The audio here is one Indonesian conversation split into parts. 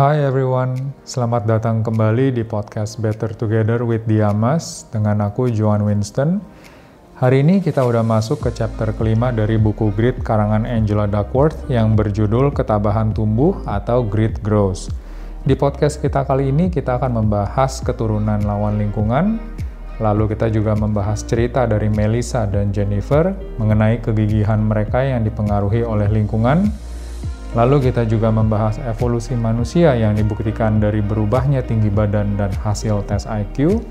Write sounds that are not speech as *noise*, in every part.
Hai everyone, selamat datang kembali di podcast Better Together with Diamas dengan aku Joan Winston. Hari ini kita udah masuk ke chapter kelima dari buku Grit karangan Angela Duckworth yang berjudul Ketabahan Tumbuh atau Grit Grows. Di podcast kita kali ini kita akan membahas keturunan lawan lingkungan, lalu kita juga membahas cerita dari Melissa dan Jennifer mengenai kegigihan mereka yang dipengaruhi oleh lingkungan, Lalu kita juga membahas evolusi manusia yang dibuktikan dari berubahnya tinggi badan dan hasil tes IQ.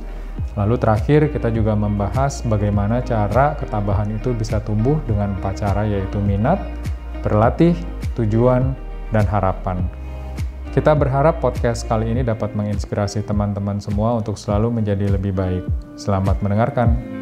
Lalu terakhir kita juga membahas bagaimana cara ketabahan itu bisa tumbuh dengan empat cara yaitu minat, berlatih, tujuan, dan harapan. Kita berharap podcast kali ini dapat menginspirasi teman-teman semua untuk selalu menjadi lebih baik. Selamat mendengarkan.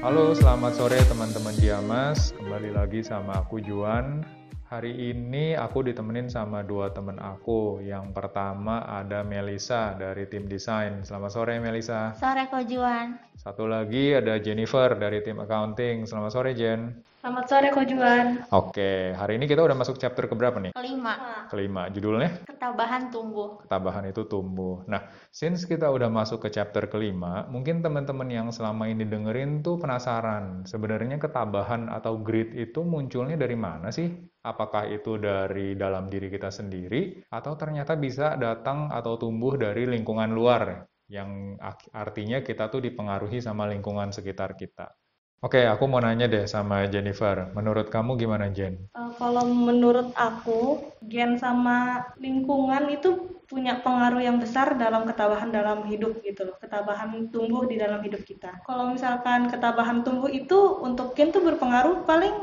Halo, selamat sore teman-teman Diamas. Kembali lagi sama aku Juan. Hari ini aku ditemenin sama dua teman aku. Yang pertama ada Melisa dari tim desain. Selamat sore Melisa. Sore Ko Juan. Satu lagi ada Jennifer dari tim accounting. Selamat sore Jen. Selamat sore Ko Juan. Oke, hari ini kita udah masuk chapter keberapa nih? Kelima, Kelima. Judulnya ketabahan tumbuh. ketabahan itu tumbuh. Nah, since kita udah masuk ke chapter kelima, mungkin teman-teman yang selama ini dengerin tuh penasaran, sebenarnya ketabahan atau grit itu munculnya dari mana sih? Apakah itu dari dalam diri kita sendiri, atau ternyata bisa datang atau tumbuh dari lingkungan luar, yang artinya kita tuh dipengaruhi sama lingkungan sekitar kita. Oke, aku mau nanya deh sama Jennifer. Menurut kamu gimana, Jen? Eh, kalau menurut aku, gen sama lingkungan itu punya pengaruh yang besar dalam ketabahan dalam hidup gitu loh. Ketabahan tumbuh di dalam hidup kita. Kalau misalkan ketabahan tumbuh itu untuk gen tuh berpengaruh paling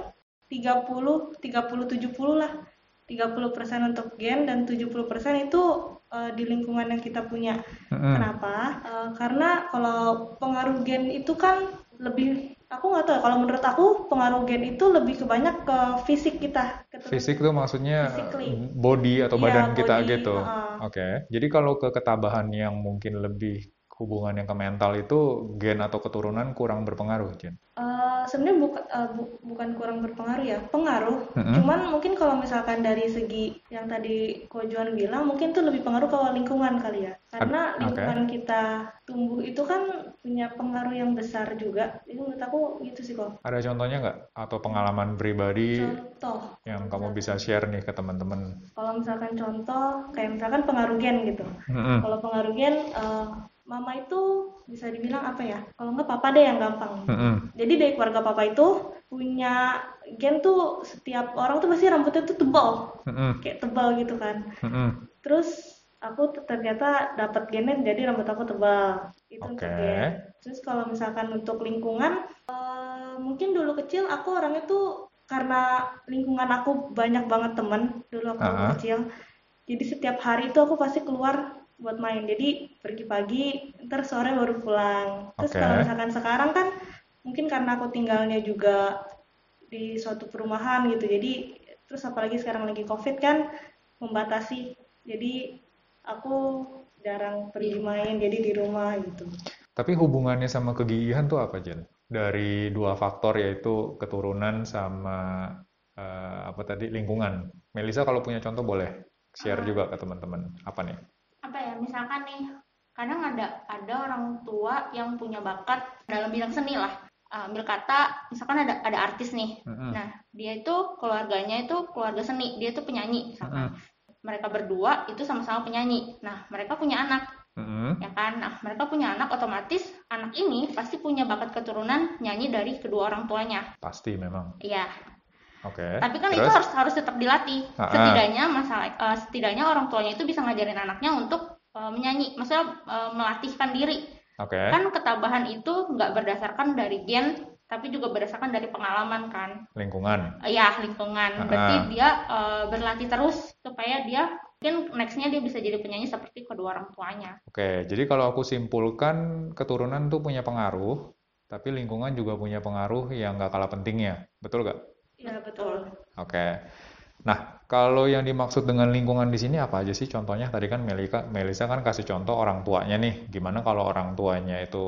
30, 30, 70 lah. 30% untuk gen dan 70% itu eh, di lingkungan yang kita punya. Mm-mm. Kenapa? Eh, karena kalau pengaruh gen itu kan lebih, aku nggak tahu. ya, Kalau menurut aku pengaruh gen itu lebih kebanyak ke fisik kita. Fisik tuh maksudnya Physically. body atau Iya, badan kita body, gitu. heeh. Oke. Jadi kalau ke ketabahan yang mungkin lebih hubungannya ke mental itu gen atau keturunan kurang berpengaruh, Jen. Eh, sebenarnya buka- eh, bu- bukan kurang berpengaruh ya, pengaruh. Mm-mm. Cuman mungkin kalau misalkan dari segi yang tadi Ko Juan bilang, mungkin tuh lebih pengaruh ke lingkungan kali ya. Karena lingkungan kita tumbuh itu kan punya pengaruh yang besar juga. Itu menurut aku gitu sih kok. Ada contohnya nggak? Atau pengalaman pribadi Contoh, yang kamu bisa share nih ke teman-teman? kalau misalkan contoh, kayak misalkan pengaruh gen gitu. Mm-mm. Kalau pengaruh gen, eh, mama itu bisa dibilang apa ya? Kalau nggak papa deh yang gampang. Mm-mm. Jadi dari keluarga papa itu punya gen tuh setiap orang tuh pasti rambutnya tuh tebal, Mm-mm. kayak tebal gitu kan. Mm-mm. Terus aku ternyata dapat gennya jadi rambut aku tebal. Itu untuk Oke. gen. Terus kalau misalkan untuk lingkungan, eh, mungkin dulu kecil aku orangnya tuh karena lingkungan aku banyak banget temen dulu aku Ah. kecil. Jadi setiap hari itu aku pasti keluar buat main. Jadi pergi pagi, ntar sore baru pulang. Terus Oke. kalau misalkan sekarang kan mungkin karena aku tinggalnya juga di suatu perumahan gitu. Jadi terus apalagi sekarang lagi COVID kan membatasi. Jadi aku jarang pergi main jadi di rumah gitu. Tapi hubungannya sama kegigihan tuh apa, Jen? Dari dua faktor yaitu keturunan sama eh, apa tadi lingkungan. Melisa kalau punya contoh boleh share Ah. juga ke teman-teman. Apa nih? Misalkan nih, kadang ada ada orang tua yang punya bakat dalam bidang seni lah. Ah, Ambil kata, misalkan ada ada artis nih. Nah, dia itu keluarganya itu keluarga seni, dia itu penyanyi misalkan. Mereka berdua itu sama-sama penyanyi. Nah, mereka punya anak, ya kan? Nah, mereka punya anak otomatis anak ini pasti punya bakat keturunan nyanyi dari kedua orang tuanya. Pasti memang. Iya, Oke. Tapi kan itu Terus? harus harus tetap dilatih. Setidaknya masalah eh, setidaknya orang tuanya itu bisa ngajarin anaknya untuk eh, menyanyi, maksudnya eh, melatihkan diri. Oke. Kan ketabahan itu nggak berdasarkan dari gen, tapi juga berdasarkan dari pengalaman kan. Lingkungan. Eh, ya lingkungan. Ah, Berarti ah. dia eh, berlatih terus supaya dia mungkin nextnya dia bisa jadi penyanyi seperti kedua orang tuanya. Oke, jadi kalau aku simpulkan keturunan tuh punya pengaruh, tapi lingkungan juga punya pengaruh yang nggak kalah pentingnya. Betul nggak? Iya betul. Oke. Nah, kalau yang dimaksud dengan lingkungan di sini apa aja sih contohnya? Tadi kan Melika, Melisa kan kasih contoh orang tuanya nih. Gimana kalau orang tuanya itu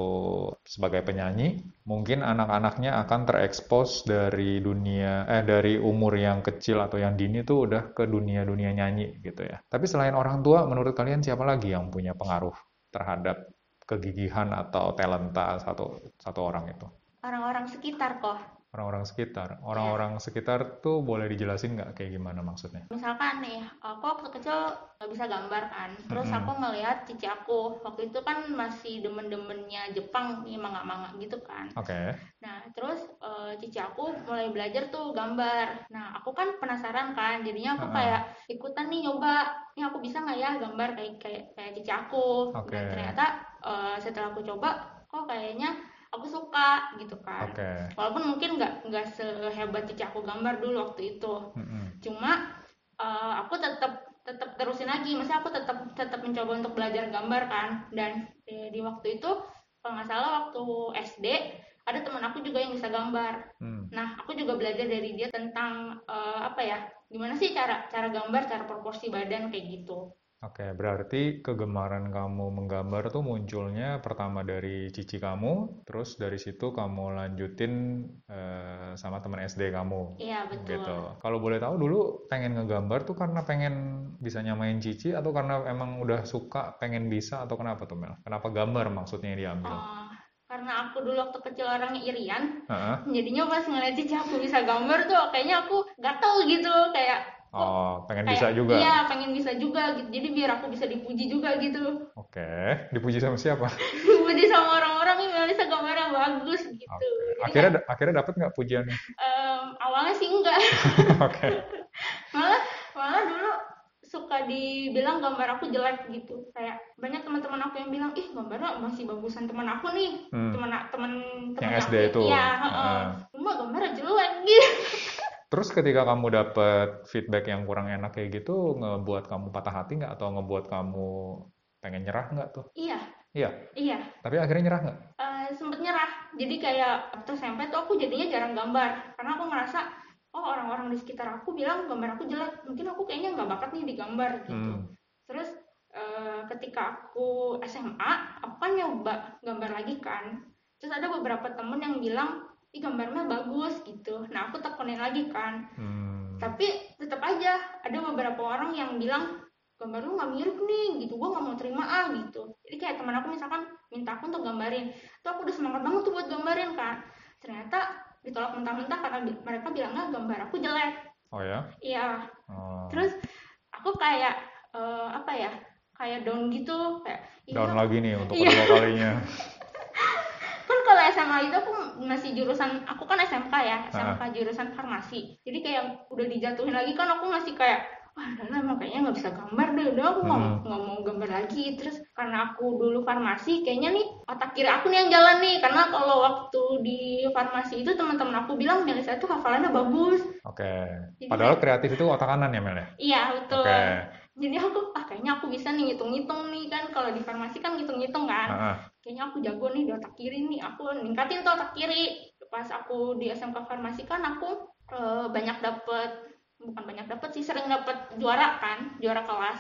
sebagai penyanyi, mungkin anak-anaknya akan terekspos dari dunia eh dari umur yang kecil atau yang dini tuh udah ke dunia-dunia nyanyi gitu ya. Tapi selain orang tua, menurut kalian siapa lagi yang punya pengaruh terhadap kegigihan atau talenta satu satu orang itu? Orang-orang sekitar kok. Orang-orang sekitar. Orang-orang sekitar tuh boleh dijelasin nggak kayak gimana maksudnya? Misalkan nih, aku waktu kecil nggak bisa gambar kan. Terus Mm-mm. aku ngeliat cici aku. Waktu itu kan masih demen-demennya Jepang nih, manga-manga gitu kan. Oke. Nah, terus eh, cici aku mulai belajar tuh gambar. Nah, aku kan penasaran kan, jadinya aku Ha-ha. kayak ikutan nih nyoba. Ini aku bisa nggak ya gambar kayak kayak kayak cici aku. Oke. Dan ternyata eh, setelah aku coba, kok kayaknya aku suka gitu kan. Oke. Walaupun mungkin nggak nggak sehebat cici aku gambar dulu waktu itu. Mm-mm. Cuma eh, aku tetap tetap terusin lagi. Maksudnya aku tetap tetap mencoba untuk belajar gambar kan. Dan di, di waktu itu kalau nggak salah waktu SD ada teman aku juga yang bisa gambar. Hmm. Nah, aku juga belajar dari dia tentang eh, apa ya? Gimana sih cara cara gambar, cara proporsi badan kayak gitu. Oke, berarti kegemaran kamu menggambar tuh munculnya pertama dari cici kamu, terus dari situ kamu lanjutin eh, sama teman SD kamu, Iya, betul. gitu. Kalau boleh tahu dulu pengen ngegambar tuh karena pengen bisa nyamain cici atau karena emang udah suka pengen bisa atau kenapa tuh Mel? Kenapa gambar maksudnya yang diambil? Eh, karena aku dulu waktu kecil orangnya irian, Heeh. jadinya pas ngeliat cici aku bisa gambar tuh kayaknya aku gatel gitu kayak Oh, pengen kayak bisa juga. iya pengen bisa juga gitu jadi biar aku bisa dipuji juga gitu Oke, dipuji sama siapa? *laughs* dipuji sama orang-orang ini Melisa gambarnya bagus gitu. Jadi Akhirnya kayak, akhirnya dapat nggak pujiannya? em, awalnya sih enggak *laughs* Oke. *laughs* malah malah dulu suka dibilang gambar aku jelek gitu kayak banyak teman-teman aku yang bilang ih gambarnya masih bagusan teman aku nih Hmm. teman teman teman Yang aku SD itu. iya heeh. Cuma gambarnya jelek gitu Terus ketika kamu dapet feedback yang kurang enak kayak gitu, ngebuat kamu patah hati nggak? Atau ngebuat kamu pengen nyerah nggak tuh? iya Iya, iya tapi akhirnya nyerah nggak? Eh, sempet nyerah jadi kayak waktu SMP tuh aku jadinya jarang gambar karena aku ngerasa oh orang-orang di sekitar aku bilang gambar aku jelek mungkin aku kayaknya nggak bakat nih digambar gitu Hmm. terus eh, ketika aku SMA aku kan nyoba gambar lagi kan terus ada beberapa temen yang bilang ih gambarnya bagus gitu nah aku tekunin lagi kan Hmm. tapi tetap aja ada beberapa orang yang bilang gambar lu nggak mirip nih gitu gua nggak mau terima ah gitu jadi kayak teman aku misalkan minta aku untuk gambarin tuh aku udah semangat banget tuh buat gambarin kan ternyata ditolak mentah-mentah karena bi- mereka bilangnya gambar aku jelek Oh ya? iya Oh. terus aku kayak eh, apa ya kayak down gitu kayak "Ih, Down lagi nih untuk Iya. kedua kalinya. *laughs* kalau SMA itu aku masih jurusan aku kan SMK ya SMK jurusan farmasi jadi kayak udah dijatuhin lagi kan aku masih kayak wah lah emang kayaknya nggak bisa gambar deh udah aku nggak Hmm. nggak mau gambar lagi terus karena aku dulu farmasi kayaknya nih otak kiri aku nih yang jalan nih karena kalau waktu di farmasi itu teman-teman aku bilang Melisa itu hafalannya bagus Oke. Jadi Padahal kreatif itu otak kanan ya Mel ya? iya betul Oke. Jadi aku ah kayaknya aku bisa nih ngitung-ngitung nih kan kalau di farmasi kan ngitung-ngitung kan ah. kayaknya aku jago nih di otak kiri nih aku ningkatin tuh otak kiri pas aku di SMK farmasi kan aku eh, banyak dapet bukan banyak dapet sih sering dapet juara kan juara kelas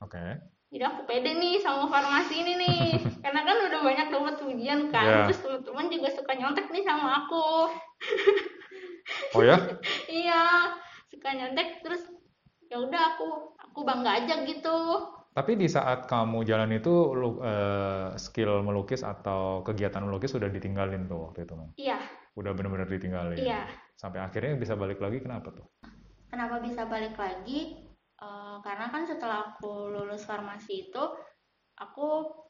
Oke. jadi aku pede nih sama farmasi ini nih *laughs* karena kan udah banyak dapet ujian kan Iya. terus teman-teman juga suka nyontek nih sama aku Oh ya? *laughs* iya suka nyontek terus ya udah aku aku bangga aja gitu Tapi di saat kamu jalan itu lu, eh, skill melukis atau kegiatan melukis sudah ditinggalin tuh waktu itu iya Udah bener-bener ditinggalin. iya Sampai akhirnya bisa balik lagi kenapa tuh? Kenapa bisa balik lagi? Eh, karena kan setelah aku lulus farmasi itu, aku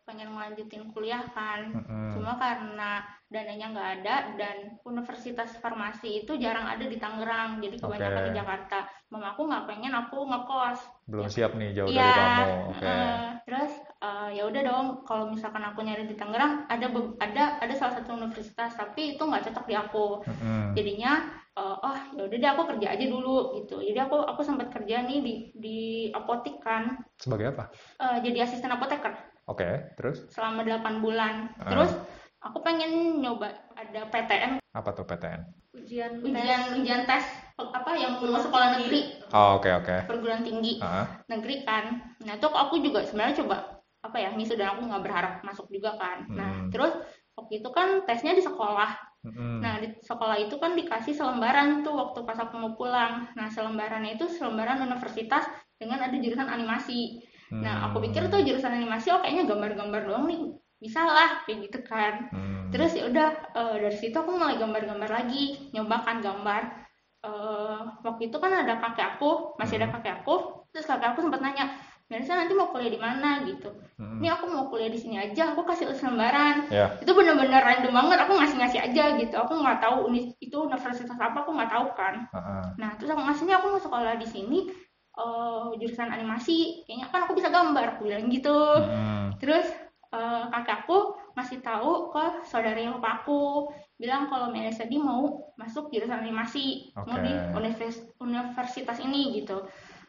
pengen melanjutin kuliah kan. Mm-mm. Cuma karena dananya nggak ada dan universitas farmasi itu jarang ada di Tangerang, jadi kebanyakan Oke. di Jakarta. Mama aku nggak pengen aku ngekos. Belum Ya, siap nih jauh Iya, dari kamu. Oke. eh, terus eh, ya udah dong, kalau misalkan aku nyari di Tangerang, ada ada ada salah satu universitas, tapi itu nggak cocok di aku Mm-mm. jadinya eh, oh ya udah deh aku kerja aja dulu gitu jadi aku aku sempat kerja nih di di apotek kan Sebagai apa? Eh, jadi asisten apoteker Oke, terus selama 8 bulan Ah. terus aku pengen nyoba ada PTN apa tuh PTN? ujian ujian ujian tes apa yang Perguruan sekolah negeri. Oh, oke oke. perguruan tinggi Ah, negeri kan. Nah itu aku juga sebenarnya coba apa ya misu dan aku nggak berharap masuk juga kan. Nah Hmm. terus waktu itu kan tesnya di sekolah. Mm-mm. nah di sekolah itu kan dikasih selembaran tuh waktu pas aku mau pulang. Nah selembarannya itu selembaran universitas dengan ada jurusan animasi. Nah aku pikir tuh jurusan animasi oh kayaknya gambar-gambar doang nih bisa lah kayak gitu kan Hmm. terus ya udah eh, dari situ aku mulai gambar-gambar lagi nyoba kan gambar Eh, waktu itu kan ada kakek aku masih ada Hmm. kakek aku terus kakek aku sempat nanya Melisa nanti mau kuliah di mana gitu Mm-mm. ini aku mau kuliah di sini aja aku kasih lembaran Ya. itu bener-bener random banget aku ngasih-ngasih aja gitu aku nggak tahu itu universitas apa aku nggak tahu kan Ah, ah. nah terus aku ngasihnya aku mau sekolah di sini eh, jurusan animasi kayaknya kan aku bisa gambar aku bilang gitu Mm-mm. terus eh, kakak aku ngasih tahu ke saudari aku bilang kalau Melisa di mau masuk jurusan animasi mau Oke. di univers- universitas ini gitu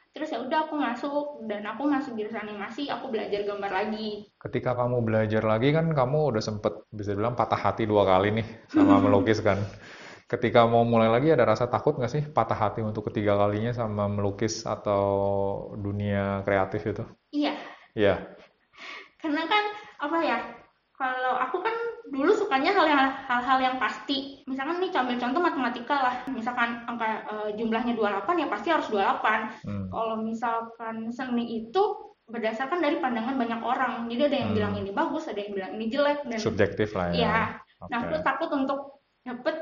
terus ya udah aku masuk dan aku masuk jurusan animasi aku belajar gambar lagi Ketika kamu belajar lagi kan kamu udah sempet bisa bilang patah hati dua kali nih sama *laughs* melukis kan. Ketika mau mulai lagi ada rasa takut nggak sih patah hati untuk ketiga kalinya sama melukis atau dunia kreatif itu? iya Iya. karena kan apa ya kalau aku kan dulu sukanya hal-hal yang pasti misalkan nih ambil contoh matematika lah misalkan angka eh, jumlahnya 28 ya pasti harus 28 Hmm. kalau misalkan seni itu berdasarkan dari pandangan banyak orang jadi ada yang Hmm. bilang ini bagus ada yang bilang ini jelek dan Subjektif lah ya. ya Oke. nah aku takut untuk dapet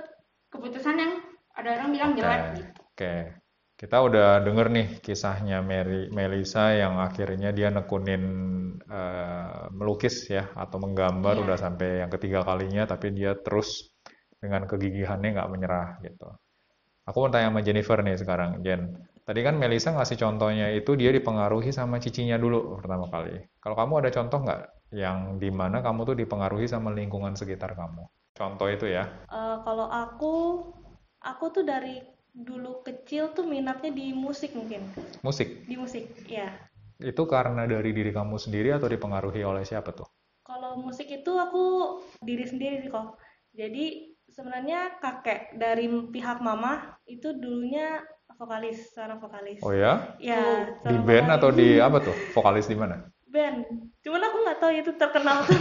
keputusan yang ada orang bilang jelek Oke. gitu Oke. Kita udah denger nih kisahnya Mary, Melisa yang akhirnya dia nekunin eh, melukis ya atau menggambar Iya. udah sampai yang ketiga kalinya tapi dia terus dengan kegigihannya nggak menyerah gitu. Aku mau tanya sama Jennifer nih sekarang, Jen. Tadi kan Melisa ngasih contohnya itu dia dipengaruhi sama cicinya dulu pertama kali. Kalau kamu ada contoh nggak yang di mana kamu tuh dipengaruhi sama lingkungan sekitar kamu? Contoh itu ya. Eh, kalau aku, aku tuh dari dulu kecil tuh minatnya di musik mungkin, Musik. di musik, ya. Itu karena dari diri kamu sendiri atau dipengaruhi oleh siapa tuh? Kalau musik itu aku diri sendiri sih kok. Jadi sebenarnya kakek dari pihak mama itu dulunya vokalis, seorang vokalis. Oh ya? Ya, Di band vokalis. atau di apa tuh? Vokalis di mana? band. Cuman aku nggak tahu itu terkenal *laughs* tuh.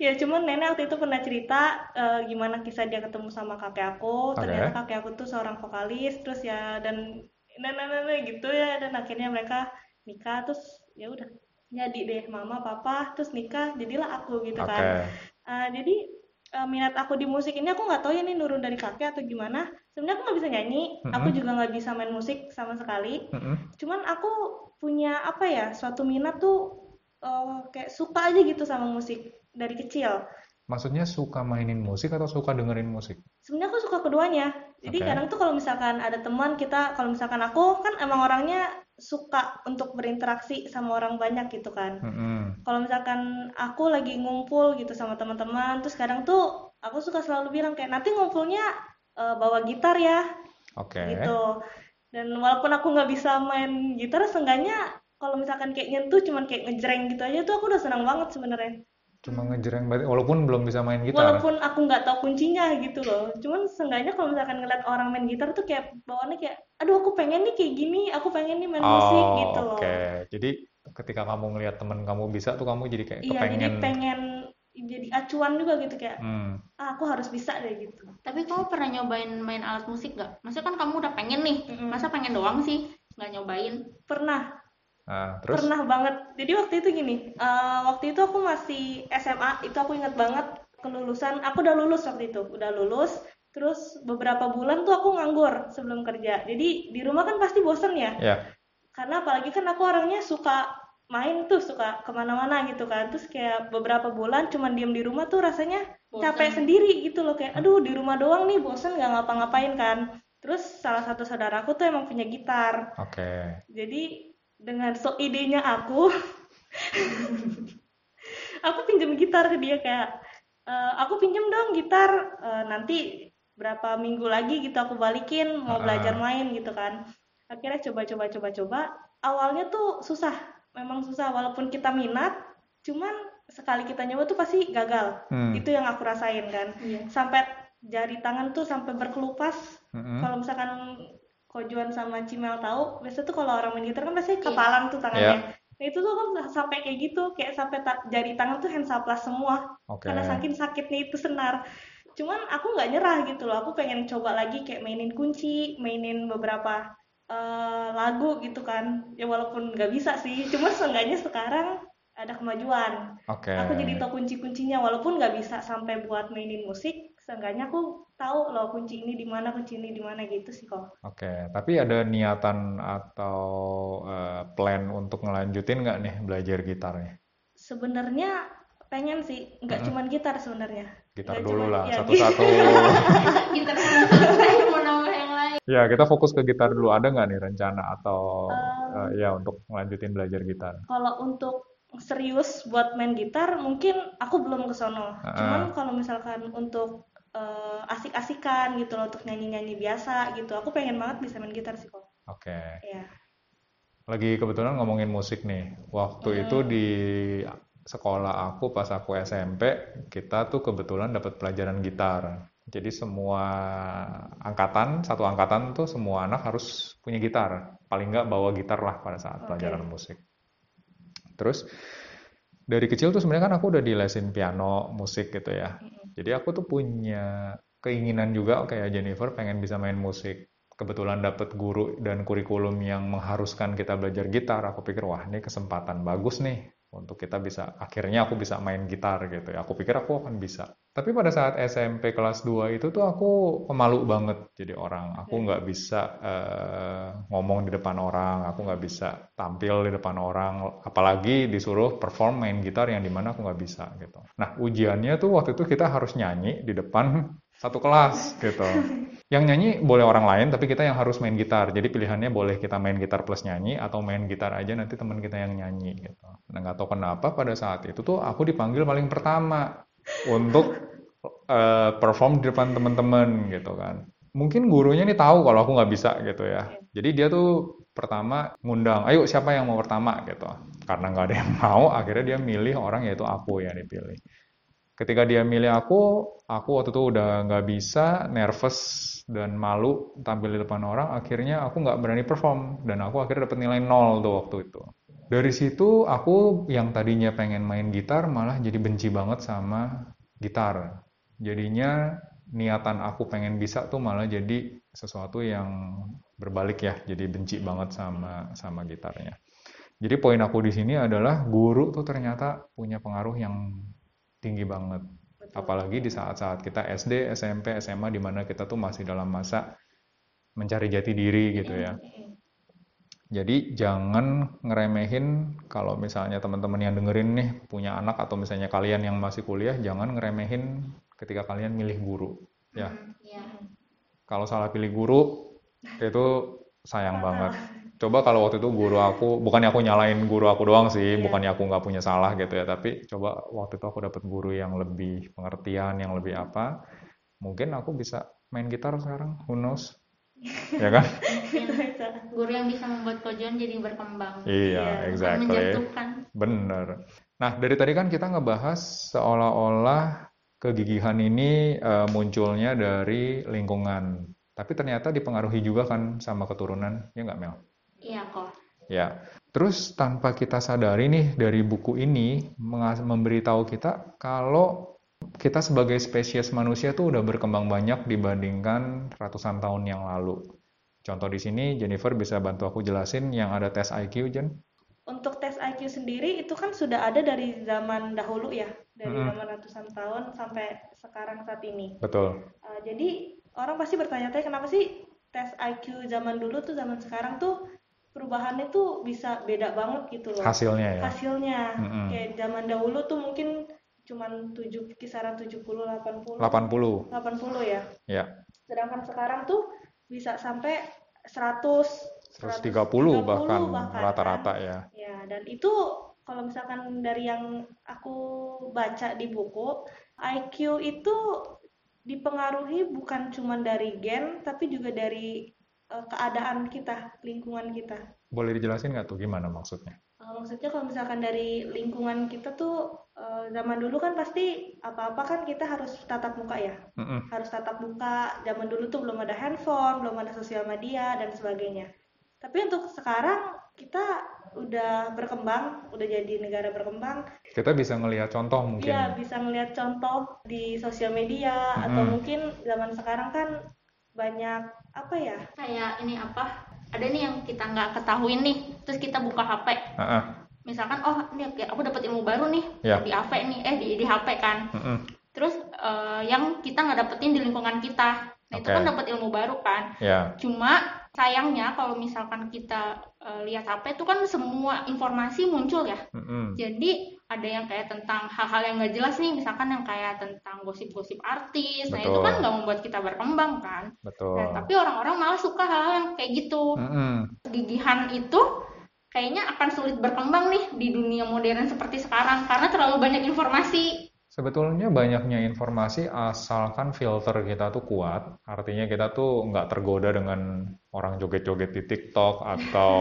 Ya, cuman nenek waktu itu pernah cerita eh, gimana kisah dia ketemu sama kakek aku. Oke. Ternyata kakek aku tuh seorang vokalis, terus ya dan nenek-nenek gitu ya, dan akhirnya mereka nikah, terus ya udah jadi deh mama, papa, terus nikah, jadilah aku gitu Oke. kan. Eh, jadi eh, minat aku di musik ini aku nggak tahu ya ini nurun dari kakek atau gimana. Sebenarnya aku nggak bisa nyanyi, aku Mm-mm. juga nggak bisa main musik sama sekali. Mm-mm. Cuman aku punya apa ya, suatu minat tuh eh, kayak suka aja gitu sama musik dari kecil. Maksudnya suka mainin musik atau suka dengerin musik? Sebenarnya aku suka keduanya. Jadi Oke. kadang tuh kalau misalkan ada teman kita, kalau misalkan aku kan emang orangnya suka untuk berinteraksi sama orang banyak gitu kan. Mm-mm. Kalau misalkan aku lagi ngumpul gitu sama teman-teman, terus kadang tuh aku suka selalu bilang kayak nanti ngumpulnya eh, bawa gitar ya, Oke. gitu. Dan walaupun aku nggak bisa main gitar, seenggaknya kalau misalkan kayak nyentuh cuman kayak ngejreng gitu aja tuh aku udah senang banget sebenarnya. Cuma ngejreng berarti walaupun belum bisa main gitar. Walaupun aku nggak tahu kuncinya gitu loh. Cuman seenggaknya kalau misalkan ngeliat orang main gitar tuh kayak bawaannya kayak, aduh aku pengen nih kayak gini, aku pengen nih main musik Oh, gitu loh. oke. Jadi ketika kamu ngelihat teman kamu bisa tuh kamu jadi kayak Iya, jadi pengen jadi acuan juga gitu kayak, Hmm. ah, aku harus bisa deh gitu. tapi kamu pernah nyobain main alat musik gak? maksudnya kan kamu udah pengen nih masa pengen doang sih nggak nyobain Pernah, Nah, terus pernah banget. Jadi waktu itu gini, eh, waktu itu aku masih SMA, itu aku ingat banget kelulusan. Aku udah lulus waktu itu, udah lulus. Terus beberapa bulan tuh aku nganggur sebelum kerja. Jadi di rumah kan pasti bosen ya. ya. karena apalagi kan aku orangnya suka main tuh suka ke mana-mana gitu kan terus kayak beberapa bulan cuman diem di rumah tuh rasanya Bosan. capek sendiri gitu loh kayak aduh di rumah doang nih bosen nggak ngapa-ngapain kan terus salah satu saudaraku tuh emang punya gitar Oke. jadi dengan so idenya aku. *laughs* Aku pinjem gitar ke dia kayak "Eh, aku pinjem dong gitar. Eh, nanti berapa minggu lagi gitu aku balikin mau Ah. belajar main gitu kan. Akhirnya coba coba coba coba. Awalnya tuh susah memang susah. Walaupun kita minat cuman sekali kita nyoba tuh pasti gagal. Hmm. itu yang aku rasain kan. Iya. sampai jari tangan tuh sampai berkelupas. Mm-mm. kalau misalkan Kojuan sama Cimel tahu biasanya tuh kalau orang main gitar kan pasti Iya. kepalan tuh tangannya Nah, itu tuh kan sampai kayak gitu kayak sampai ta- jari tangan tuh hensaplas semua Oke. karena saking sakitnya itu senar cuman aku nggak nyerah gitu loh aku pengen coba lagi kayak mainin kunci mainin beberapa eh, lagu gitu kan ya walaupun nggak bisa sih cuma seenggaknya sekarang ada kemajuan Oke. aku jadi tahu kunci-kuncinya walaupun nggak bisa sampai buat mainin musik seenggaknya aku tahu loh kunci ini di mana kunci ini di mana gitu sih kok Oke, tapi ada niatan atau eh, plan untuk ngelanjutin nggak nih belajar gitarnya? sebenarnya pengen sih nggak Mm-mm. cuman gitar sebenarnya Gitar Nggak dulu cuman- lah, ya, satu-satu. *laughs* kita selesai mau nambah yang lain Ya, kita fokus ke gitar dulu. Ada nggak nih rencana atau Eh, eh, ya untuk ngelanjutin belajar gitar? kalau untuk serius buat main gitar mungkin aku belum ke sono. Ah. Cuman kalau misalkan untuk eh, asik-asikan gitu loh untuk nyanyi-nyanyi biasa gitu, aku pengen banget bisa main gitar sih kok. Oke. Ya. Lagi kebetulan ngomongin musik nih. Waktu itu di sekolah aku pas aku SMP, kita tuh kebetulan dapat pelajaran gitar. Jadi semua angkatan, satu angkatan tuh semua anak harus punya gitar. Paling nggak bawa gitar lah pada saat Oke. pelajaran musik. Terus dari kecil tuh sebenarnya kan aku udah dilesin piano, musik gitu ya. Jadi aku tuh punya keinginan juga kayak Jennifer pengen bisa main musik. Kebetulan dapet guru dan kurikulum yang mengharuskan kita belajar gitar. Aku pikir wah ini kesempatan bagus nih untuk kita bisa akhirnya aku bisa main gitar gitu ya. Aku pikir aku akan bisa. Tapi pada saat SMP kelas 2 itu tuh aku pemalu banget jadi orang. Aku nggak bisa eh, ngomong di depan orang, aku nggak bisa tampil di depan orang, apalagi disuruh perform main gitar yang di mana aku nggak bisa gitu. Nah ujiannya tuh waktu itu kita harus nyanyi di depan satu kelas gitu. Yang nyanyi boleh orang lain, tapi kita yang harus main gitar. Jadi pilihannya boleh kita main gitar plus nyanyi atau main gitar aja nanti teman kita yang nyanyi gitu. Nah nggak tahu kenapa pada saat itu tuh aku dipanggil paling pertama untuk eh, perform di depan teman-teman gitu kan. Mungkin gurunya nih tahu kalau aku nggak bisa gitu ya. Jadi dia tuh pertama ngundang, ayo siapa yang mau pertama gitu. Karena nggak ada yang mau, akhirnya dia milih orang yaitu aku yang dipilih. Ketika dia milih aku, aku waktu itu udah nggak bisa, nervous dan malu tampil di depan orang. Akhirnya aku nggak berani perform dan aku akhirnya dapat nilai nol tuh waktu itu. Dari situ aku yang tadinya pengen main gitar malah jadi benci banget sama gitar. Jadinya niatan aku pengen bisa tuh malah jadi sesuatu yang berbalik ya, jadi benci banget sama sama gitarnya. Jadi poin aku di sini adalah guru tuh ternyata punya pengaruh yang tinggi banget. Betul. Apalagi di saat-saat kita SD, SMP, SMA di mana kita tuh masih dalam masa mencari jati diri gitu ya. Jadi jangan ngeremehin kalau misalnya teman-teman yang dengerin nih punya anak atau misalnya kalian yang masih kuliah, jangan ngeremehin ketika kalian milih guru. Ya, iya kalau salah pilih guru itu sayang banget. Coba kalau waktu itu guru aku, bukannya aku nyalain guru aku doang sih, Iya. bukannya aku nggak punya salah gitu ya, tapi coba waktu itu aku dapat guru yang lebih pengertian, yang lebih apa, mungkin aku bisa main gitar sekarang, who knows? Ya kan? *laughs* Guru yang bisa membuat kojon jadi berkembang Iya, bukan exactly. menjatuhkan Bener. Nah, dari tadi kan kita ngebahas seolah-olah kegigihan ini eh, munculnya dari lingkungan. Tapi ternyata dipengaruhi juga kan sama keturunan, ya nggak Mel? Iya kok Ya. Terus tanpa kita sadari nih dari buku ini memberitahu kita kalau kita sebagai spesies manusia tuh udah berkembang banyak dibandingkan ratusan tahun yang lalu. Contoh di sini Jennifer bisa bantu aku jelasin yang ada tes IQ, Jen? Untuk tes IQ sendiri itu kan sudah ada dari zaman dahulu ya, dari Mm-mm. zaman ratusan tahun sampai sekarang saat ini. Betul. Uh, jadi orang pasti bertanya-tanya kenapa sih tes IQ zaman dulu tuh zaman sekarang tuh perubahannya tuh bisa beda banget gitu loh. Hasilnya ya. Hasilnya Mm-mm. kayak zaman dahulu tuh mungkin cuman 7 kisaran 70 80 80. 80 ya. Ya. Sedangkan sekarang tuh bisa sampai 100 130 bahkan bahkan, rata-rata ya. Ya, dan itu kalau misalkan dari yang aku baca di buku, IQ itu dipengaruhi bukan cuma dari gen, tapi juga dari keadaan kita, lingkungan kita. Boleh dijelasin nggak tuh gimana maksudnya? Eh, maksudnya kalau misalkan dari lingkungan kita tuh eh, zaman dulu kan pasti apa-apa kan kita harus tatap muka ya Mm-mm. harus tatap muka zaman dulu tuh belum ada handphone belum ada sosial media dan sebagainya tapi untuk sekarang kita udah berkembang udah jadi negara berkembang Kita bisa ngelihat contoh mungkin. Iya, bisa ngelihat contoh di sosial media atau Mm-mm. mungkin zaman sekarang kan banyak apa ya? kayak ini apa ada nih yang kita nggak ketahuin nih terus kita buka HP Heeh. misalkan oh ini aku dapat ilmu baru nih Ya. di HP nih eh di di HP kan Mm-mm. terus eh, yang kita nggak dapetin di lingkungan kita nah itu Oke. kan dapat ilmu baru kan Ya. cuma sayangnya kalau misalkan kita eh, lihat HP itu kan semua informasi muncul ya Mm-mm. jadi ada yang kayak tentang hal-hal yang nggak jelas nih misalkan yang kayak tentang gosip-gosip artis nah itu Betul. kan nggak membuat kita berkembang kan Betul. Nah, tapi orang-orang malah suka hal-hal yang kayak gitu Mm-mm. gigihan itu kayaknya akan sulit berkembang nih di dunia modern seperti sekarang karena terlalu banyak informasi Sebetulnya banyaknya informasi asalkan filter kita tuh kuat, artinya kita tuh nggak tergoda dengan orang joget-joget di TikTok atau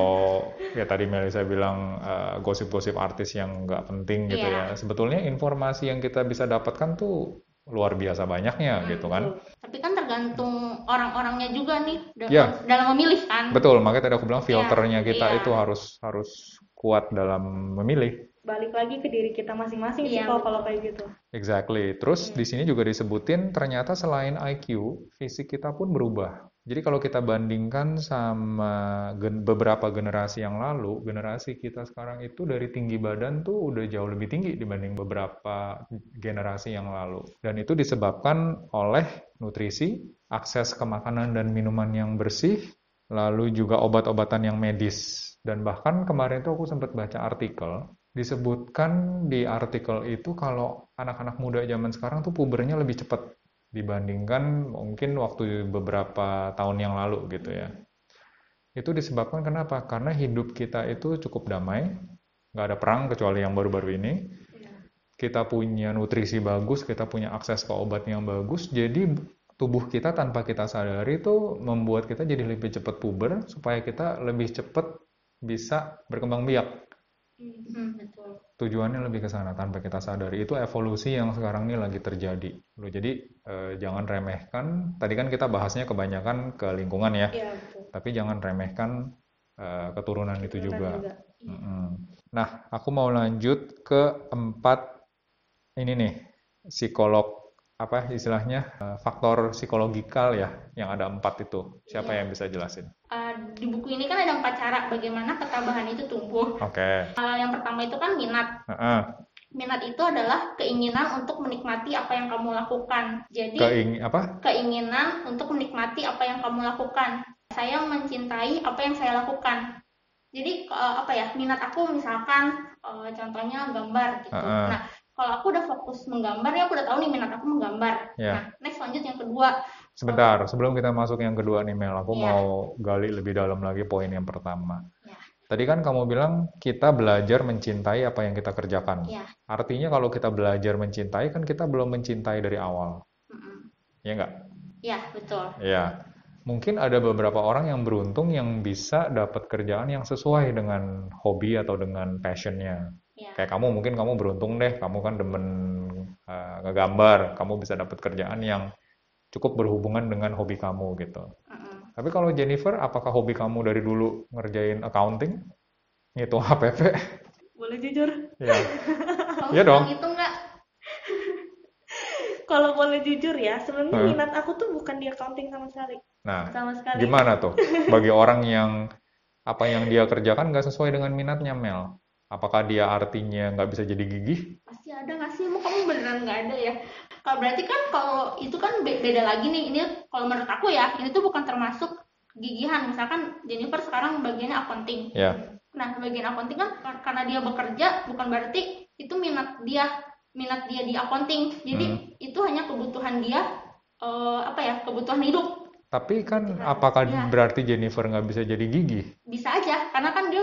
*laughs* ya tadi Melisa bilang eh, gosip-gosip artis yang nggak penting gitu Iya. ya. Sebetulnya informasi yang kita bisa dapatkan tuh luar biasa banyaknya gitu kan. tapi kan tergantung orang-orangnya juga nih dalam, Ya. dalam memilih kan Betul, makanya tadi aku bilang filternya kita iya. itu harus harus kuat dalam memilih. Balik lagi ke diri kita masing-masing sih Iya, kalau kalau kayak gitu. Exactly. Terus di sini juga disebutin ternyata selain IQ, fisik kita pun berubah. Jadi kalau kita bandingkan sama gen- beberapa generasi yang lalu, generasi kita sekarang itu dari tinggi badan tuh udah jauh lebih tinggi dibanding beberapa generasi yang lalu. Dan itu disebabkan oleh nutrisi, akses ke makanan dan minuman yang bersih, lalu juga obat-obatan yang medis. Dan bahkan kemarin tuh aku sempat baca artikel, disebutkan di artikel itu kalau anak-anak muda zaman sekarang tuh pubernya lebih cepat dibandingkan mungkin waktu beberapa tahun yang lalu gitu ya. Itu disebabkan kenapa? Karena hidup kita itu cukup damai, nggak ada perang kecuali yang baru-baru ini. Kita punya nutrisi bagus, kita punya akses ke obat yang bagus, jadi tubuh kita tanpa kita sadari itu membuat kita jadi lebih cepat puber supaya kita lebih cepat bisa berkembang biak. Hmm, betul Tujuannya lebih ke sana tanpa kita sadari. Itu evolusi yang sekarang ini lagi terjadi. Loh, jadi eh, jangan remehkan. Tadi kan kita bahasnya kebanyakan ke lingkungan ya, Iya, betul. tapi jangan remehkan eh, keturunan itu Keturunan juga. Mm-mm. Nah, aku mau lanjut ke empat ini nih psikolog apa istilahnya eh, faktor psikologikal ya yang ada empat itu. Siapa Iya. yang bisa jelasin? Eh, di buku ini kan ada empat cara bagaimana ketabahan itu tumbuh Oke. Eh, yang pertama itu kan minat Heeh. minat itu adalah keinginan untuk menikmati apa yang kamu lakukan jadi Keing apa? keinginan untuk menikmati apa yang kamu lakukan. Saya mencintai apa yang saya lakukan. Jadi eh, apa ya minat aku misalkan eh, contohnya gambar gitu. Heeh. Nah kalau aku udah fokus menggambar ya aku udah tahu nih minat aku menggambar. Ya. Nah next lanjut yang kedua. Sebentar, sebelum kita masuk yang kedua nih Mel, aku Iya. mau gali lebih dalam lagi poin yang pertama. Ya. Tadi kan kamu bilang kita belajar mencintai apa yang kita kerjakan. Ya. Artinya kalau kita belajar mencintai kan kita belum mencintai dari awal. Mm-mm. Ya nggak? Ya betul. Ya. Mungkin ada beberapa orang yang beruntung yang bisa dapat kerjaan yang sesuai dengan hobi atau dengan passionnya. Ya. Kayak kamu mungkin kamu beruntung deh, kamu kan demen uh, ngegambar, kamu bisa dapat kerjaan yang cukup berhubungan dengan hobi kamu gitu. Mm-mm. Tapi kalau Jennifer, apakah hobi kamu dari dulu ngerjain accounting? Ngitung HPP? Boleh jujur? Ya. *laughs* Iya dong. gitu nggak? *laughs* Kalau boleh jujur ya, sebenarnya Hah? minat aku tuh bukan di accounting sama sekali. Nah, Sama sekali. gimana tuh *laughs* bagi orang yang apa yang dia kerjakan nggak sesuai dengan minatnya Mel? Apakah dia artinya nggak bisa jadi gigih? Pasti ada nggak sih? Emang kamu beneran nggak ada ya? Kalau berarti kan kalau itu kan be- beda lagi nih. Ini kalau menurut aku ya, ini tuh bukan termasuk gigihan. Misalkan Jennifer sekarang bagiannya accounting. Ya, Nah, bagian accounting kan kar- karena dia bekerja bukan berarti itu minat dia minat dia di accounting. Jadi Hmm. itu hanya kebutuhan dia eh, apa ya? Kebutuhan hidup. tapi kan Nah, apakah ya. berarti Jennifer nggak bisa jadi gigih? Bisa aja kan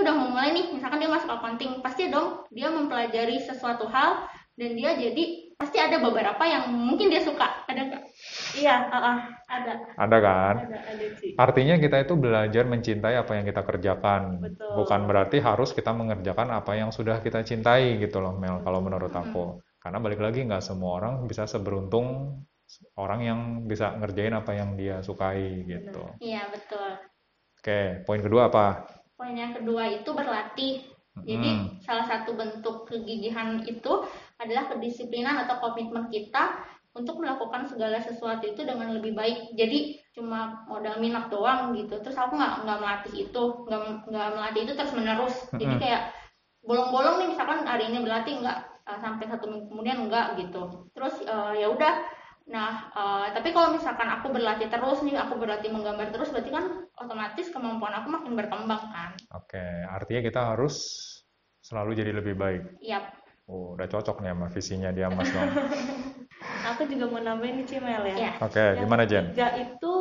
udah memulai nih, misalkan dia masuk accounting, pasti dong dia mempelajari sesuatu hal dan dia jadi pasti ada beberapa yang mungkin dia suka. Ada nggak? Iya, ah, ah. Ada. Ada kan? ada ada sih. Artinya kita itu belajar mencintai apa yang kita kerjakan. Betul. Bukan berarti harus kita mengerjakan apa yang sudah kita cintai gitu loh Mel, kalau menurut aku. Karena balik lagi nggak semua orang bisa seberuntung orang yang bisa ngerjain apa yang dia sukai gitu. Iya, betul. Oke, poin kedua apa? Poin yang kedua itu berlatih. Jadi Hmm. salah satu bentuk kegigihan itu adalah kedisiplinan atau komitmen kita untuk melakukan segala sesuatu itu dengan lebih baik. Jadi cuma modal minat doang gitu. Terus aku nggak nggak melatih itu, nggak nggak melatih itu terus menerus. Jadi kayak bolong-bolong nih misalkan hari ini berlatih nggak eh, sampai satu minggu kemudian nggak gitu. Terus eh, ya udah. Nah, eh, tapi kalau misalkan aku berlatih terus nih, aku berlatih menggambar terus, berarti kan otomatis kemampuan aku makin berkembang kan. Oke, artinya kita harus selalu jadi lebih baik. Yap. Oh, udah cocok nih sama visinya dia Mas dong. *laughs* Aku juga mau nambahin nih Cimel ya. Iya. Oke, Yang gimana Jen? ketiga itu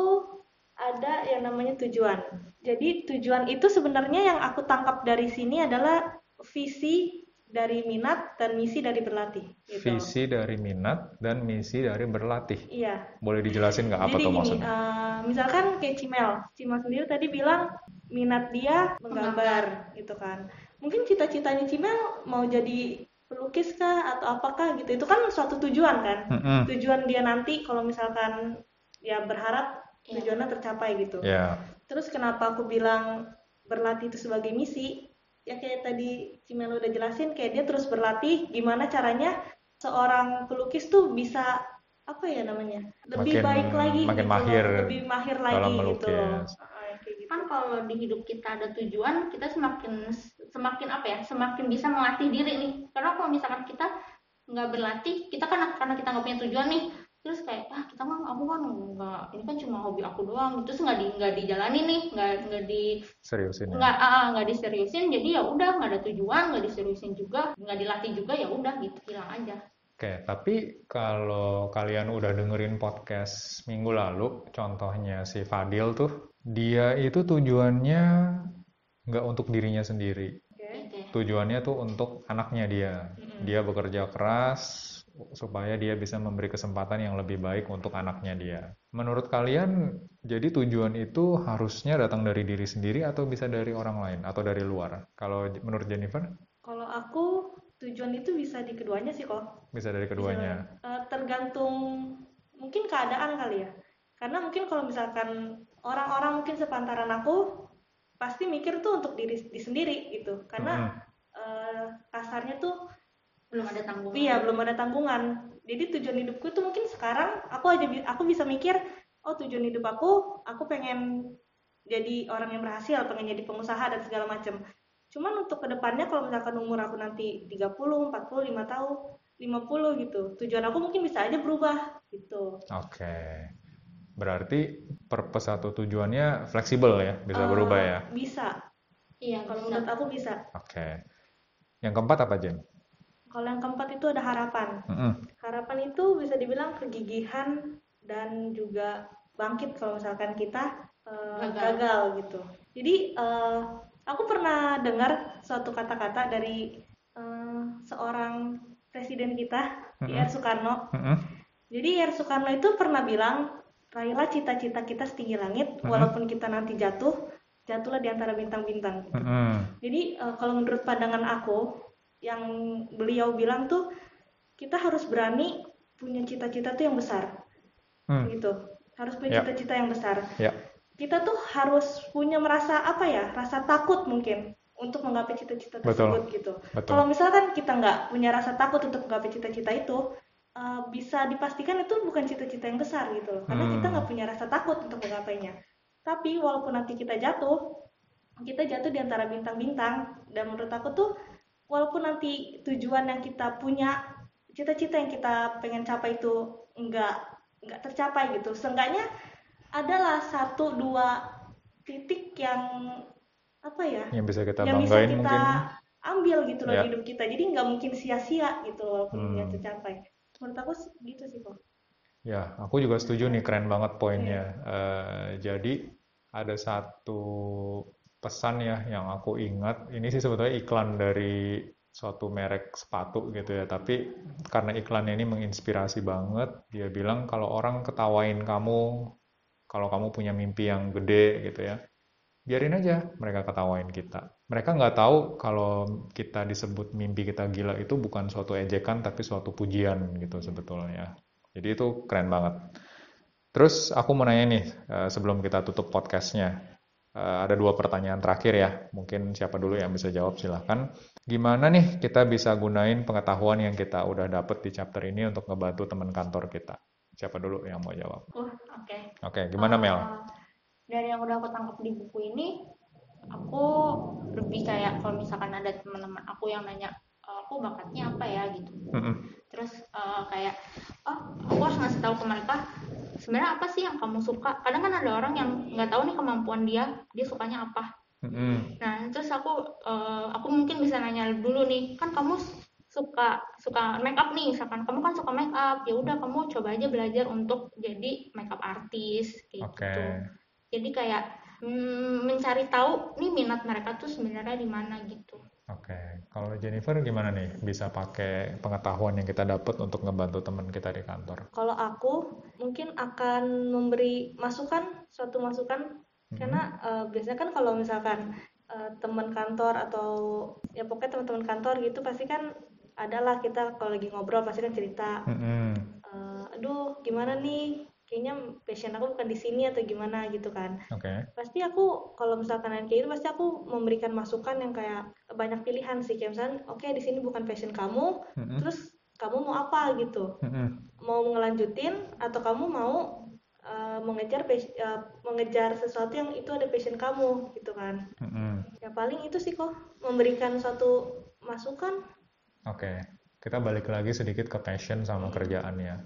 ada yang namanya tujuan. Jadi tujuan itu sebenarnya yang aku tangkap dari sini adalah visi dari minat dan misi dari berlatih. Gitu. Visi dari minat dan misi dari berlatih. Iya. Boleh dijelasin nggak apa Jadi tuh gini, maksudnya? eh, misalkan kayak Cimel, Cimel sendiri tadi bilang minat dia menggambar, gitu kan. Mungkin cita-citanya Cimel mau jadi pelukis kah atau apakah gitu. Itu kan suatu tujuan kan. Mm-mm. Tujuan dia nanti kalau misalkan ya berharap Iya. tujuannya tercapai gitu. Ya, Terus kenapa aku bilang berlatih itu sebagai misi? Ya kayak tadi Cimel udah jelasin, kayak dia terus berlatih gimana caranya seorang pelukis tuh bisa apa ya namanya? Lebih Makin- baik lagi makin gitu loh, mahir lebih mahir lagi dalam gitu loh. gitu. kan kalau di hidup kita ada tujuan kita semakin semakin apa ya semakin bisa melatih diri nih karena kalau misalkan kita nggak berlatih kita kan karena kita nggak punya tujuan nih terus kayak ah kita mah aku kan nggak ini kan cuma hobi aku doang terus nggak di nggak dijalani nih nggak nggak di seriusin ya. nggak ah, ah, nggak diseriusin jadi ya udah nggak ada tujuan nggak diseriusin juga nggak dilatih juga ya udah gitu hilang aja Oke, tapi kalau kalian udah dengerin podcast minggu lalu, contohnya si Fadil tuh, dia itu tujuannya nggak untuk dirinya sendiri. Ya. Tujuannya tuh untuk anaknya dia. Mm-mm. Dia bekerja keras supaya dia bisa memberi kesempatan yang lebih baik untuk anaknya dia. Menurut kalian, jadi tujuan itu harusnya datang dari diri sendiri atau bisa dari orang lain atau dari luar? Kalau menurut Jennifer, Kalau aku tujuan itu bisa di keduanya sih kok. bisa dari keduanya. Bisa, eh, tergantung mungkin keadaan kali ya. Karena mungkin kalau misalkan orang-orang mungkin sepantaran aku pasti mikir tuh untuk diri, diri sendiri gitu. Karena Mm-mm. eh, kasarnya tuh belum ada tanggungan iya belum ada tanggungan. Jadi tujuan hidupku tuh mungkin sekarang aku aja aku bisa mikir oh tujuan hidup aku aku pengen jadi orang yang berhasil, pengen jadi pengusaha dan segala macam. Cuman untuk ke depannya kalau misalkan umur aku nanti 30, 40, 5 tahun, 50 gitu. Tujuan aku mungkin bisa aja berubah gitu. Oke. Berarti purpose atau tujuannya fleksibel ya, bisa Eh, berubah ya. Bisa. iya Kalau menurut aku bisa. Oke. Yang keempat apa, Jen? Kalau yang keempat itu ada harapan. Mm-mm. Harapan itu bisa dibilang kegigihan dan juga bangkit kalau misalkan kita eh, Gagal. gagal gitu. Jadi eh, aku pernah dengar suatu kata-kata dari eh, seorang presiden kita, Mm-mm. I.R. Soekarno. Mm-mm. Jadi I.R. Soekarno itu pernah bilang, raihlah cita-cita kita setinggi langit, Mm-mm. walaupun kita nanti jatuh, jatuhlah di antara bintang-bintang. gitu. Mm-mm. Jadi eh, kalau menurut pandangan aku, yang beliau bilang tuh kita harus berani punya cita-cita tuh yang besar, Hmm. gitu. Harus punya Ya. cita-cita yang besar. Ya. Kita tuh harus punya merasa apa ya, rasa takut mungkin untuk menggapai cita-cita Betul. tersebut gitu. Betul. Kalau misalkan kita nggak punya rasa takut untuk menggapai cita-cita itu, eh, bisa dipastikan itu bukan cita-cita yang besar gitu loh. Karena kita Hmm. nggak punya rasa takut untuk menggapainya. Tapi walaupun nanti kita jatuh, kita jatuh di antara bintang-bintang. Dan menurut aku tuh, walaupun nanti tujuan yang kita punya, cita-cita yang kita pengen capai itu nggak nggak tercapai gitu. Seenggaknya adalah satu dua titik yang apa ya? Yang bisa kita yang bisa kita mungkin. ambil gitu loh Ya. hidup kita jadi nggak mungkin sia-sia gitu loh walaupun Hmm. tercapai menurut aku gitu sih kok Ya, aku juga setuju nih, keren banget poinnya. Eh, jadi ada satu pesan ya yang aku ingat. Ini sih sebetulnya iklan dari suatu merek sepatu gitu ya. Tapi karena iklannya ini menginspirasi banget, dia bilang kalau orang ketawain kamu, kalau kamu punya mimpi yang gede gitu ya, biarin aja mereka ketawain kita. mereka nggak tahu kalau kita disebut mimpi kita gila itu bukan suatu ejekan tapi suatu pujian gitu sebetulnya. Jadi itu keren banget. Terus aku mau nanya nih eh, sebelum kita tutup podcastnya. Eh, ada dua pertanyaan terakhir ya. Mungkin siapa dulu yang bisa jawab silahkan. Gimana nih kita bisa gunain pengetahuan yang kita udah dapet di chapter ini untuk ngebantu teman kantor kita? Siapa dulu yang mau jawab? Oh, oke. Oke, gimana Mel? Eh, dari yang udah aku tangkap di buku ini, aku lebih kayak kalau misalkan ada teman-teman aku yang nanya "E, aku bakatnya apa ya gitu Mm-mm. terus eh, kayak oh aku harus ngasih tahu ke mereka sebenarnya apa sih yang kamu suka kadang kan ada orang yang nggak tahu nih kemampuan dia dia sukanya apa Mm-mm. nah terus aku eh, aku mungkin bisa nanya dulu nih kan kamu suka suka make up nih misalkan kamu kan suka make up ya udah kamu coba aja belajar untuk jadi make up artis kayak Oke. gitu jadi kayak mm, mencari tahu nih minat mereka tuh sebenarnya di mana gitu Oke, kalau Jennifer gimana nih bisa pakai pengetahuan yang kita dapat untuk ngebantu teman kita di kantor? Kalau aku mungkin akan memberi masukan, suatu masukan Mhm. karena eh, biasanya kan kalau misalkan eh, teman kantor atau ya pokoknya teman-teman kantor gitu pasti kan adalah kita kalau lagi ngobrol pasti kan cerita, Mm-mm. eh, aduh gimana nih, kayaknya passion aku bukan di sini atau gimana gitu kan. Oke, Pasti aku kalau misalkan kayak itu pasti aku memberikan masukan yang kayak banyak pilihan sih kayak misalnya oke di sini bukan passion kamu, Mm-mm. terus kamu mau apa gitu. Mm-mm. mau ngelanjutin atau kamu mau uh, mengejar uh, mengejar sesuatu yang itu ada passion kamu gitu kan Mm-mm. ya paling itu sih kok memberikan suatu masukan Oke, kita balik lagi sedikit ke passion sama kerjaannya.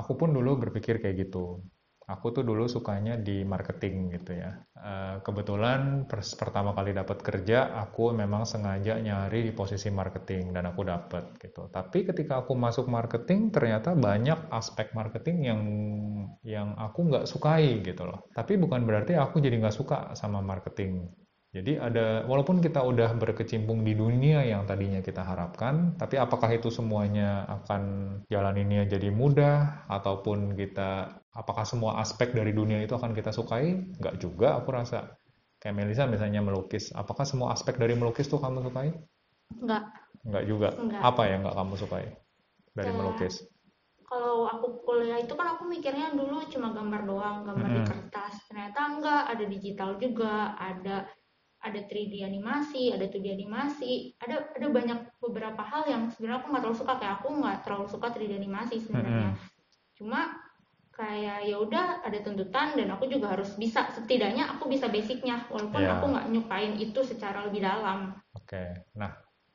Aku pun dulu berpikir kayak gitu. Aku tuh dulu sukanya di marketing gitu ya. Eh, kebetulan pertama kali dapat kerja, aku memang sengaja nyari di posisi marketing dan aku dapat gitu. Tapi ketika aku masuk marketing, ternyata banyak aspek marketing yang yang aku nggak sukai gitu loh. Tapi bukan berarti aku jadi nggak suka sama marketing. Jadi ada, walaupun kita udah berkecimpung di dunia yang tadinya kita harapkan, tapi apakah itu semuanya akan jalaninnya jadi mudah, ataupun kita, apakah semua aspek dari dunia itu akan kita sukai? Nggak juga, aku rasa. Kayak Melisa misalnya melukis, apakah semua aspek dari melukis tuh kamu sukai? enggak Nggak juga. Nggak. Apa yang nggak kamu sukai dari Kayak- melukis? kalau aku kuliah itu kan aku mikirnya dulu cuma gambar doang gambar di Mm-mm. kertas ternyata enggak ada digital juga ada ada 3D animasi ada 2D animasi ada ada banyak beberapa hal yang sebenarnya aku nggak terlalu suka kayak aku nggak terlalu suka 3D animasi sebenarnya cuma kayak ya udah ada tuntutan dan aku juga harus bisa setidaknya aku bisa basicnya walaupun Iya. aku nggak nyukain itu secara lebih dalam Oke, nah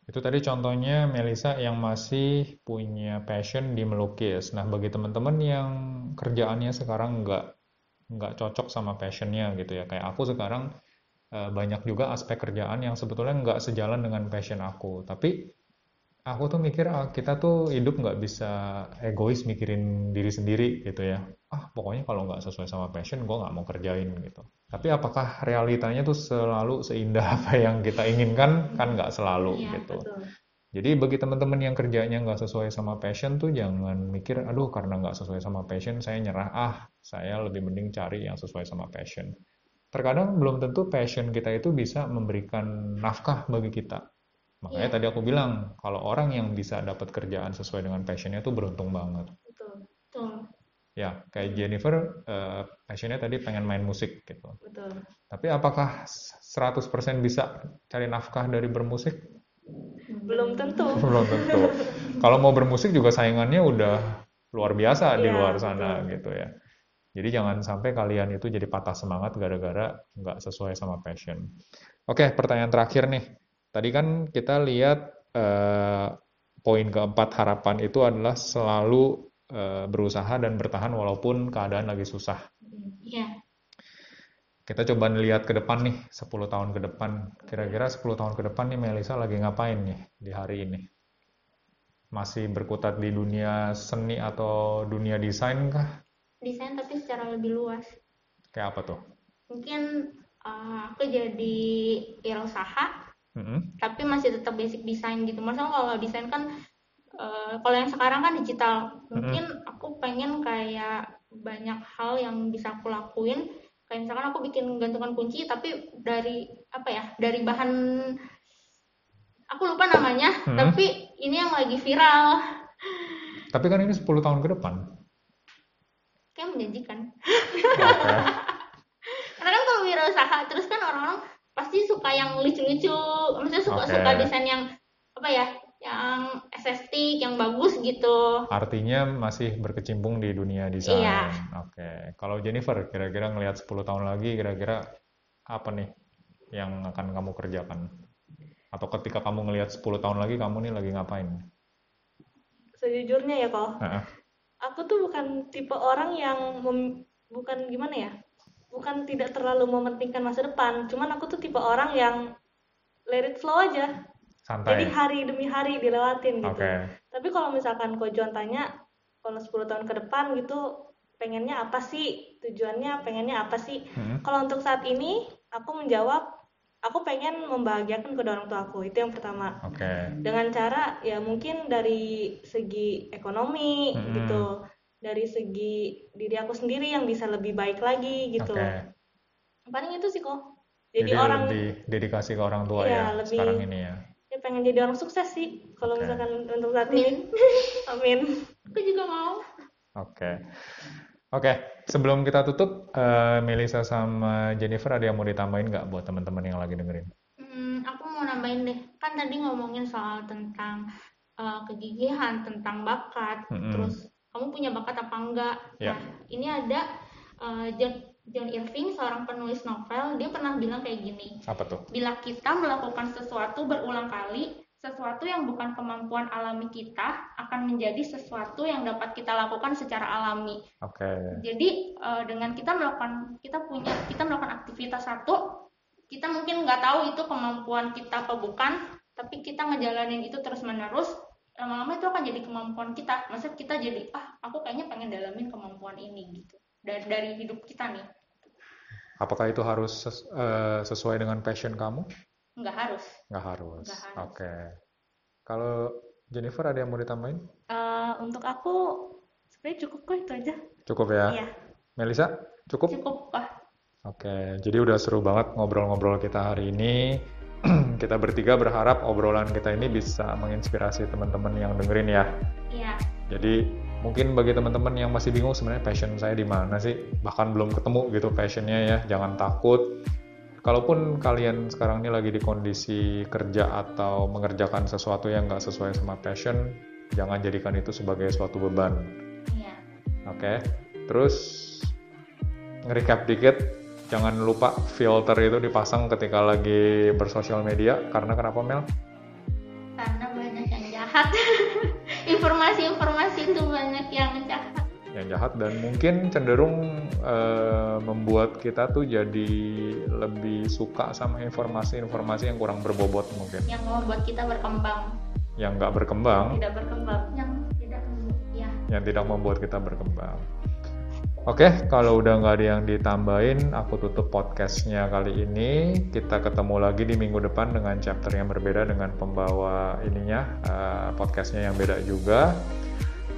itu tadi contohnya Melisa yang masih punya passion di melukis. Nah, bagi teman-teman yang kerjaannya sekarang nggak nggak cocok sama passionnya gitu ya, kayak aku sekarang banyak juga aspek kerjaan yang sebetulnya nggak sejalan dengan passion aku. Tapi aku tuh mikir ah, kita tuh hidup nggak bisa egois mikirin diri sendiri gitu ya. Ah, pokoknya kalau nggak sesuai sama passion, gue nggak mau kerjain gitu. Tapi apakah realitanya tuh selalu seindah *laughs* apa yang kita inginkan? Kan nggak selalu Iya, gitu. betul Jadi bagi teman-teman yang kerjanya nggak sesuai sama passion tuh jangan mikir, aduh karena nggak sesuai sama passion saya nyerah. Ah, saya lebih mending cari yang sesuai sama passion. Terkadang belum tentu passion kita itu bisa memberikan nafkah bagi kita. Makanya Iya. tadi aku bilang, kalau orang yang bisa dapat kerjaan sesuai dengan passionnya tuh beruntung banget. betul tuh Ya, kayak Jennifer, eh, passionnya tadi pengen main musik gitu. betul Tapi apakah 100% bisa cari nafkah dari bermusik? belum tentu *laughs* Belum tentu. Kalau mau bermusik juga saingannya udah luar biasa di Iya, luar sana betul. gitu ya. Jadi jangan sampai kalian itu jadi patah semangat gara-gara nggak sesuai sama passion. Oke, pertanyaan terakhir nih. Tadi kan kita lihat eh, poin keempat harapan itu adalah selalu eh, berusaha dan bertahan walaupun keadaan lagi susah. iya Kita coba lihat ke depan nih, 10 tahun ke depan. Kira-kira 10 tahun ke depan nih Melisa lagi ngapain nih di hari ini? Masih berkutat di dunia seni atau dunia desain kah? Desain tapi secara lebih luas Kayak apa tuh? mungkin uh, aku jadi wirausaha Mm-mm. tapi masih tetap basic desain gitu maksudnya kalau desain kan uh, kalau yang sekarang kan digital mungkin aku pengen kayak banyak hal yang bisa aku lakuin kayak misalkan aku bikin gantungan kunci tapi dari apa ya dari bahan aku lupa namanya Hmm. tapi ini yang lagi viral Tapi kan ini 10 tahun ke depan. Kayak menjanjikan karena kan kalau wirausaha terus kan orang-orang pasti suka yang lucu-lucu maksudnya suka Oke. suka desain yang apa ya yang estetik yang bagus gitu Artinya masih berkecimpung di dunia desain. Iya. Oke. Kalau Jennifer, kira-kira ngelihat 10 tahun lagi, kira-kira apa nih yang akan kamu kerjakan? Atau ketika kamu ngelihat 10 tahun lagi, kamu nih lagi ngapain? Sejujurnya ya kok, Heeh. Aku tuh bukan tipe orang yang mem- bukan gimana ya, bukan tidak terlalu mementingkan masa depan. Cuman aku tuh tipe orang yang let it flow aja. Jadi Santai. hari demi hari dilewatin gitu. Oke. Tapi kalau misalkan Kojuan tanya, kalau 10 tahun ke depan gitu, pengennya apa sih? Tujuannya pengennya apa sih? Mm-mm. Kalau untuk saat ini, aku menjawab, aku pengen membahagiakan kedua orang tua aku. Itu yang pertama. Oke. Dengan cara ya mungkin dari segi ekonomi Mm-mm. gitu, dari segi diri aku sendiri yang bisa lebih baik lagi gitu. Oke. Paling itu sih kok. Jadi, Jadi orang lebih dedikasi ke orang tua Iya, ya lebih- sekarang ini ya. ya pengen jadi orang sukses sih. Kalau Oke. misalkan untuk saat Amin. ini, *laughs* amin. aku juga mau Oke. Oke, sebelum kita tutup, eh, Melisa sama Jennifer ada yang mau ditambahin nggak buat teman-teman yang lagi dengerin? Hmm, aku mau nambahin deh. Kan tadi ngomongin soal tentang uh, kegigihan, tentang bakat, Mm-mm. terus kamu punya bakat apa enggak? Ya. Nah, ini ada uh, John, John Irving, seorang penulis novel, dia pernah bilang kayak gini. Apa tuh? Bila kita melakukan sesuatu berulang kali, sesuatu yang bukan kemampuan alami kita akan menjadi sesuatu yang dapat kita lakukan secara alami. Oke. Jadi eh, dengan kita melakukan kita punya kita melakukan aktivitas satu, kita mungkin nggak tahu itu kemampuan kita apa bukan, tapi kita ngejalanin itu terus menerus, lama-lama itu akan jadi kemampuan kita. Maksud kita jadi ah aku kayaknya pengen dalamin kemampuan ini gitu dari dari hidup kita nih. Apakah itu harus ses- eh, sesuai dengan passion kamu? Nggak harus. Nggak harus. Nggak harus. Oke. Kalau Jennifer ada yang mau ditambahin? Eh, untuk aku sebenarnya cukup kok itu aja. Cukup ya? Iya. Melisa, cukup? Cukup ah. Oke, jadi udah seru banget ngobrol-ngobrol kita hari ini. *clears throat* kita bertiga berharap obrolan kita ini bisa menginspirasi teman-teman yang dengerin ya. Iya. Jadi mungkin bagi teman-teman yang masih bingung sebenarnya passion saya di mana sih, bahkan belum ketemu gitu passionnya ya, jangan takut. Kalaupun kalian sekarang ini lagi di kondisi kerja atau mengerjakan sesuatu yang nggak sesuai sama passion, jangan jadikan itu sebagai suatu beban. Iya. Oke, terus nge-recap dikit, jangan lupa filter itu dipasang ketika lagi bersosial media, karena kenapa Mel? Karena banyak yang jahat. *laughs* Informasi-informasi itu banyak yang jahat. Yang jahat dan mungkin cenderung eh, membuat kita tuh jadi lebih suka sama informasi-informasi yang kurang berbobot mungkin. Yang membuat kita berkembang. Yang nggak berkembang? Tidak berkembang. yang tidak ya. Yang tidak membuat kita berkembang. Oke kalau udah nggak ada yang ditambahin aku tutup podcastnya kali ini. Kita ketemu lagi di minggu depan dengan chapter yang berbeda dengan pembawa ininya eh, podcastnya yang beda juga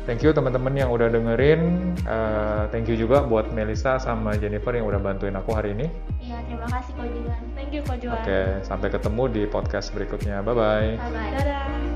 Thank you teman-teman yang udah dengerin. Eh, thank you juga buat Melisa sama Jennifer yang udah bantuin aku hari ini. ya terima kasih kau juga Thank you Kojuan. Oke, sampai ketemu di podcast berikutnya. Bye bye. bye bye Dadah.